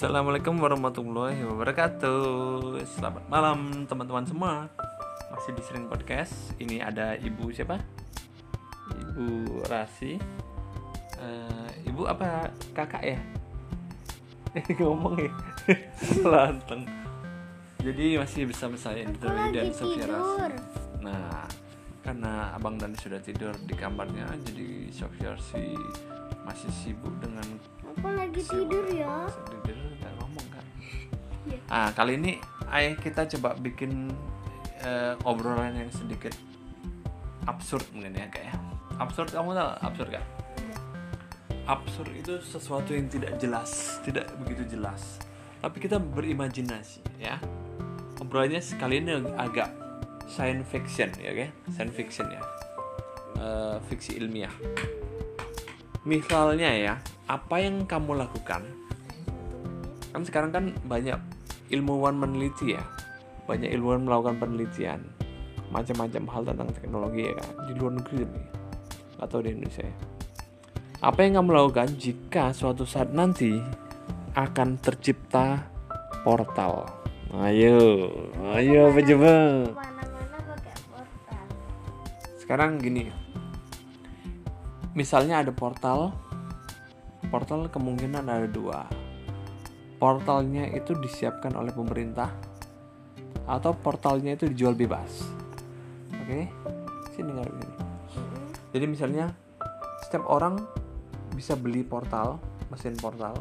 Assalamualaikum warahmatullahi wabarakatuh. Selamat malam teman-teman semua. Masih di Sering Podcast. Ini ada ibu siapa? Ibu Rasi. Eh, Ibu apa kakak ya? Ngomong ya? Lanteng. Jadi masih bersama saya lagi dan Sofia Rasi. Nah karena abang dan sudah tidur di kamarnya Jadi Sofia Rasi masih sibuk dengan Lagi tidur ya. tidur nggak ngomong kan ah kali ini ayo kita coba bikin eh, obrolan yang sedikit absurd mungkin ya kayak absurd kamu tahu absurd kan absurd itu sesuatu yang tidak jelas tidak begitu jelas. Tapi kita berimajinasi ya. Obrolannya sekali ini agak science fiction ya kan science fiction ya. Eh, fiksi ilmiah. Misalnya ya apa yang kamu lakukan? Kan sekarang kan banyak ilmuwan meneliti ya. Banyak ilmuwan melakukan penelitian macam-macam hal tentang teknologi ya kan di luar negeri tapi atau di Indonesia ya. apa yang kamu lakukan jika suatu saat nanti akan tercipta portal? Ayo ayo apa coba? sekarang gini misalnya ada portal portal kemungkinan ada dua. Portalnya itu disiapkan oleh pemerintah atau portalnya itu dijual bebas. Oke? Sini nggak sini jadi misalnya setiap orang bisa beli portal mesin portal.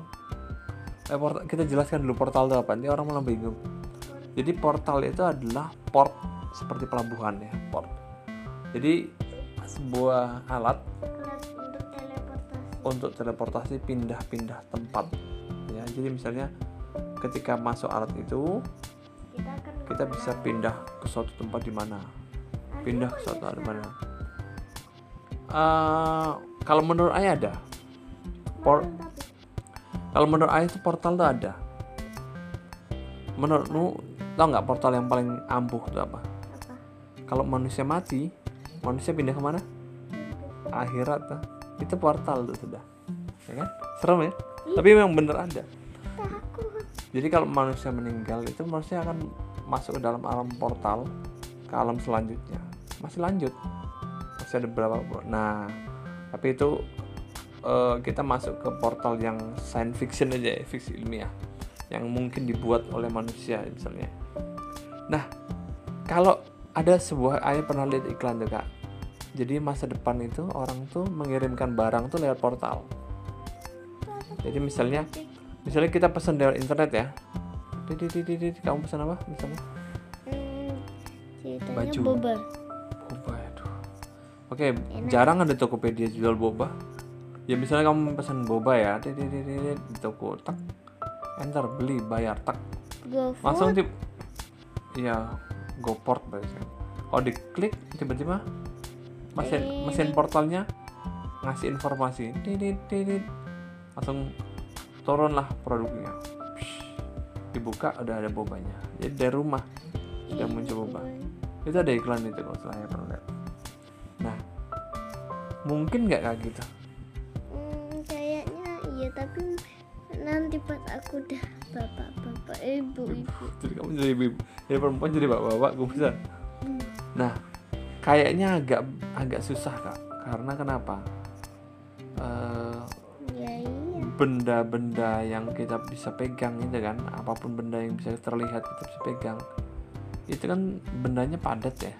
Eh, portal kita jelaskan dulu portal itu apa. Nanti orang malah bingung. Jadi portal itu adalah port seperti pelabuhan ya port. Jadi sebuah alat. Untuk teleportasi pindah-pindah tempat. Ya jadi misalnya ketika masuk alat itu Kita akan kita bisa pindah ke suatu tempat di mana? Pindah ke suatu tempat di mana? Eh, kalau menurut ayah ada. Por kalau menurut ayah itu portal tuh ada. Menurutmu tau nggak portal yang paling ampuh itu apa? Apa? kalau manusia mati manusia pindah ke mana akhirat tuh itu portal tuh sudah. Ya kan? Serem ya? Tapi memang bener ada. Takut. jadi kalau manusia meninggal itu manusia akan masuk ke dalam alam portal ke alam selanjutnya. Masih lanjut. Masih ada berapa nah tapi itu eh, kita masuk ke portal yang science fiction aja ya fiksi ilmiah. Yang mungkin dibuat oleh manusia misalnya. Nah kalau ada sebuah ayah pernah lihat iklan tuh kak jadi masa depan itu orang tuh mengirimkan barang tuh lewat portal. Jadi misalnya misalnya kita pesan lewat internet ya. Dit, kamu pesan apa? Misalnya. Hmm, Baju. boba. boba aduh. Oke jarang ada tokopedia jual boba. Ya misalnya kamu pesan boba ya dit, di toko tak. Enter beli bayar tak. Langsung tip iya goport biasanya kalau diklik tiba-tiba mesin mesin portalnya ngasih informasi. Dit, dit, dit, dit. langsung turunlah produknya. Dibuka udah ada bobanya. Jadi dari rumah sudah muncul boba. Itu ada iklan itu kalau saya pernah lihat. Nah mungkin nggak kayak gitu? Hmm, kayaknya iya tapi nanti pas aku udah bapak-bapak ibu-ibu. jadi kamu jadi ibu jadi perempuan jadi bapak-bapak gue bisa. Nah kayaknya agak agak susah kak. Karena kenapa? Iya. benda-benda yang kita bisa pegang itu kan apa pun benda yang bisa terlihat kita bisa pegang itu kan bendanya padat ya.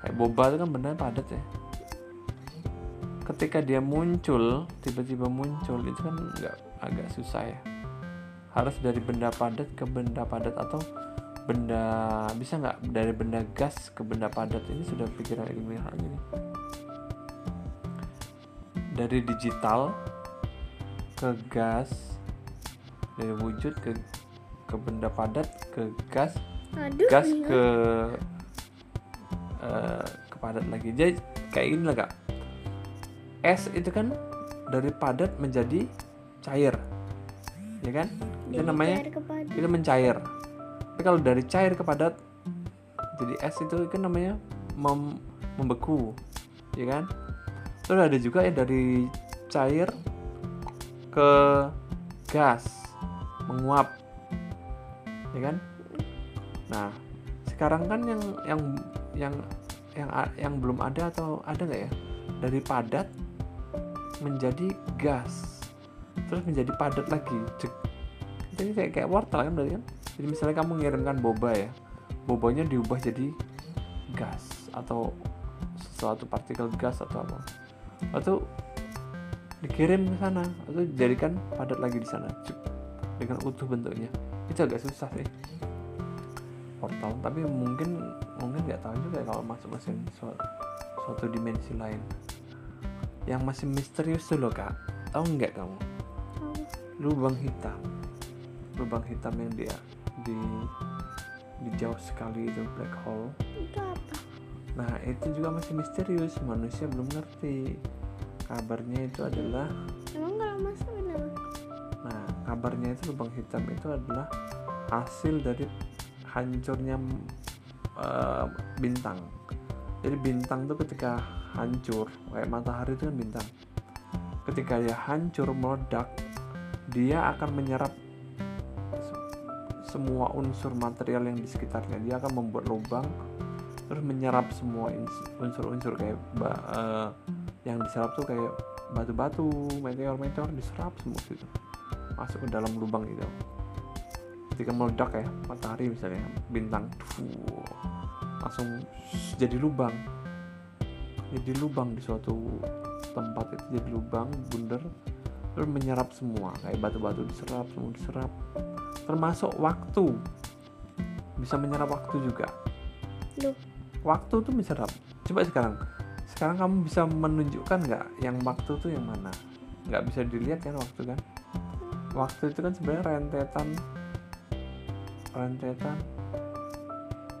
Kayak boba itu kan bendanya padat ya. Ketika dia muncul tiba-tiba muncul itu kan nggak agak susah ya. Harus dari benda padat ke benda padat atau benda bisa nggak dari benda gas ke benda padat ini sudah pikiran ilmiah nih dari digital ke gas dari wujud ke ke benda padat ke gas Aduh. gas iya. ke eh, ke padat lagi. Jadi kayak gini lah kak. Es itu kan dari padat menjadi cair. Ya kan? Itu namanya itu mencair kalau dari cair ke padat jadi es itu kan namanya mem- membeku ya kan? Terus ada juga ya dari cair ke gas menguap ya kan? Nah sekarang kan yang yang yang yang yang belum ada atau ada nggak ya? Dari padat menjadi gas terus menjadi padat lagi jadi kayak kayak wortel kan berarti kan jadi misalnya kamu ngirimkan boba ya bobanya diubah jadi gas atau sesuatu partikel gas atau apa. Atau dikirim ke sana atau dijadikan padat lagi di sana dengan utuh bentuknya. Itu agak susah sih. Portal tapi mungkin mungkin nggak tahu juga ya kalau masuk mesin suatu, suatu dimensi lain. Yang masih misterius tuh loh kak. Tahu nggak kamu? Lubang hitam. Lubang hitam yang dia di di jauh sekali itu black hole itu apa nah itu juga masih misterius manusia belum ngerti kabarnya itu adalah emang kalau masuk kenapa Nah, kabarnya itu lubang hitam itu adalah hasil dari hancurnya eh, bintang. Jadi bintang itu ketika hancur, kayak matahari itu kan bintang. Ketika dia hancur meledak, dia akan menyerap semua unsur material yang di sekitarnya. Dia akan membuat lubang, terus menyerap semua unsur-unsur kayak eh, yang diserap tuh kayak batu-batu, meteor-meteor diserap semua gitu masuk ke dalam lubang itu. Ketika meledak ya matahari misalnya bintang tuh, langsung jadi lubang. Jadi lubang di suatu tempat itu jadi lubang bundar terus menyerap semua. Kayak batu-batu diserap semua diserap termasuk waktu. Bisa menyerap waktu juga. Loh. waktu tuh menyerap. Coba sekarang. Sekarang kamu bisa menunjukkan nggak yang waktu tuh yang mana? Nggak bisa dilihat kan waktu kan? Waktu itu kan sebenarnya rentetan. Rentetan.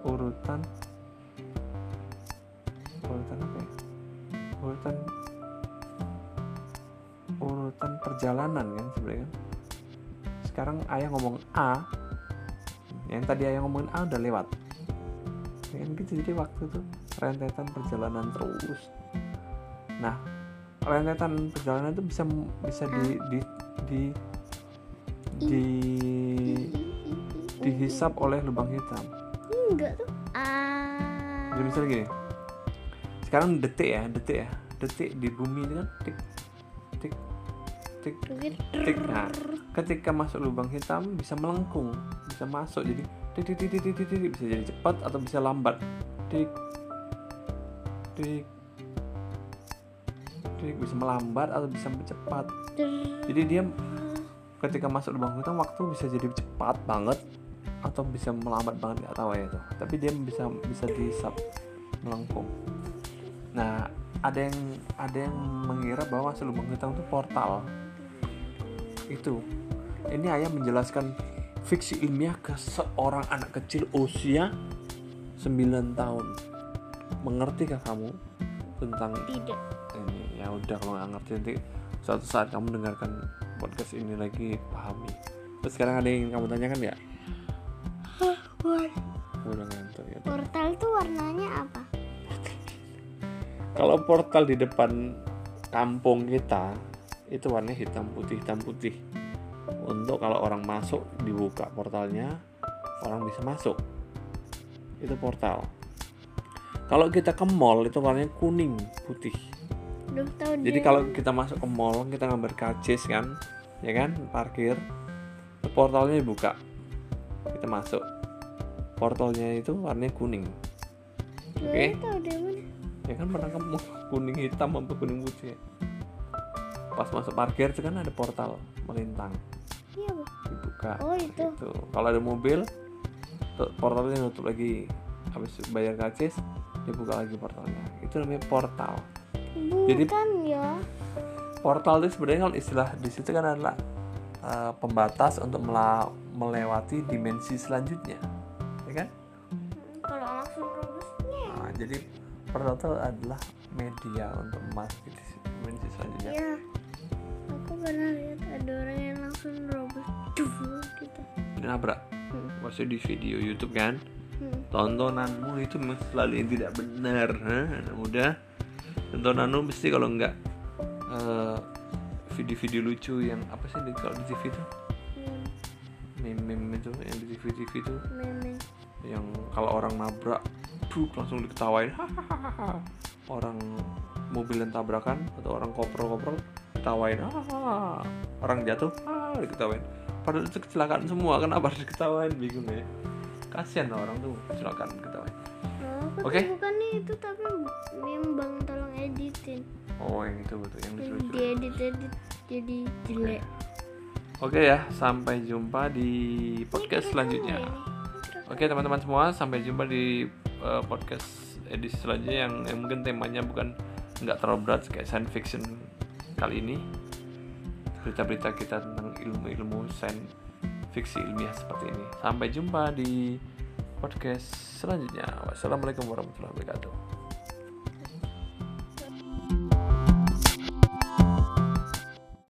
Urutan. Urutan apa ya? Urutan. Urutan perjalanan kan sebenarnya kan sekarang ayah ngomong A yang tadi ayah ngomongin A udah lewat. Ya kan gitu. Jadi waktu itu rentetan perjalanan terus. Nah rentetan perjalanan itu bisa bisa di di di di dihisap oleh lubang hitam. Enggak tuh. Jadi misalnya gini sekarang detik ya detik ya. Detik di bumi itu kan tik tik tik tik. Nah ketika masuk lubang hitam bisa melengkung bisa masuk jadi tik tik tik tik tik, tik, tik, bisa jadi cepat atau bisa lambat. Tik tik tik bisa melambat atau bisa cepat. Jadi dia ketika masuk lubang hitam waktu bisa jadi cepat banget atau bisa melambat banget nggak tahu ya itu. Tapi dia bisa bisa dihisap melengkung. Nah ada yang ada yang mengira bahwa masuk lubang hitam itu portal itu. Ini ayah menjelaskan fiksi ilmiah ke seorang anak kecil usia 9 tahun. Mengertikah kamu tentang tidak. ini? Ya udah kalau nggak ngerti nanti suatu saat kamu dengarkan podcast ini lagi pahami. Terus sekarang ada yang kamu tanyakan ya udah ngantuk ya portal tuh warnanya apa? Kalau portal di depan kampung kita itu warnanya hitam putih hitam putih untuk kalau orang masuk dibuka portalnya orang bisa masuk itu portal kalau kita ke mall itu warnanya kuning putih tahu Jadi dia. kalau kita masuk ke mall kita ngambil karcis kan, ya kan, parkir, portalnya dibuka, kita masuk, portalnya itu warnanya kuning, oke? mana ya kan pernah kamu kuning hitam atau kuning putih. ya? Pas masuk parkir itu kan ada portal melintang, iya Bu. dibuka, oh itu. gitu. Kalau ada mobil, portalnya nutup lagi, habis bayar karcis, dibuka lagi portalnya, itu namanya portal. Jadi- bukan ya. Portal itu sebenarnya kalau istilah di situ kan adalah uh, pembatas untuk mela- melewati dimensi selanjutnya. Ya kan? Kalau langsung robusnya Nah, jadi portal adalah media untuk memasuki dis- dimensi selanjutnya. Ya aku pernah lihat ada orang yang langsung robus Duh, gitu. Nabrak. Hmm. maksudnya di video YouTube kan? Hmm. tontonanmu itu selalu yang tidak benar ha? anak muda. Tontonanmu mesti kalau enggak uh, video-video lucu yang apa sih di kalau di TV itu? Hmm. meme-meme itu yang di TV-TV itu. Meme. Yang kalau orang nabrak duk langsung diketawain. Hahaha orang mobil yang tabrakan atau orang koprol-koprol diketawain hahaha orang jatuh ah diketawain. Padahal itu kecelakaan semua kenapa harus diketawain? Bingung ya. Kasihan lah orang tuh kecelakaan diketawain. Oh, aku Oke. tuh? Bukan itu tapi meme bang tolong editin. Oh yang itu betul yang lucu diedit edit jadi jelek. Oke. Ya sampai jumpa di podcast selanjutnya. Oke teman-teman semua, sampai jumpa di uh, podcast edisi selanjutnya yang, yang mungkin temanya bukan nggak terlalu berat kayak science fiction kali ini. Berita-berita kita tentang ilmu-ilmu sains fiksi ilmiah seperti ini. Sampai jumpa di podcast selanjutnya. Wassalamualaikum warahmatullahi wabarakatuh.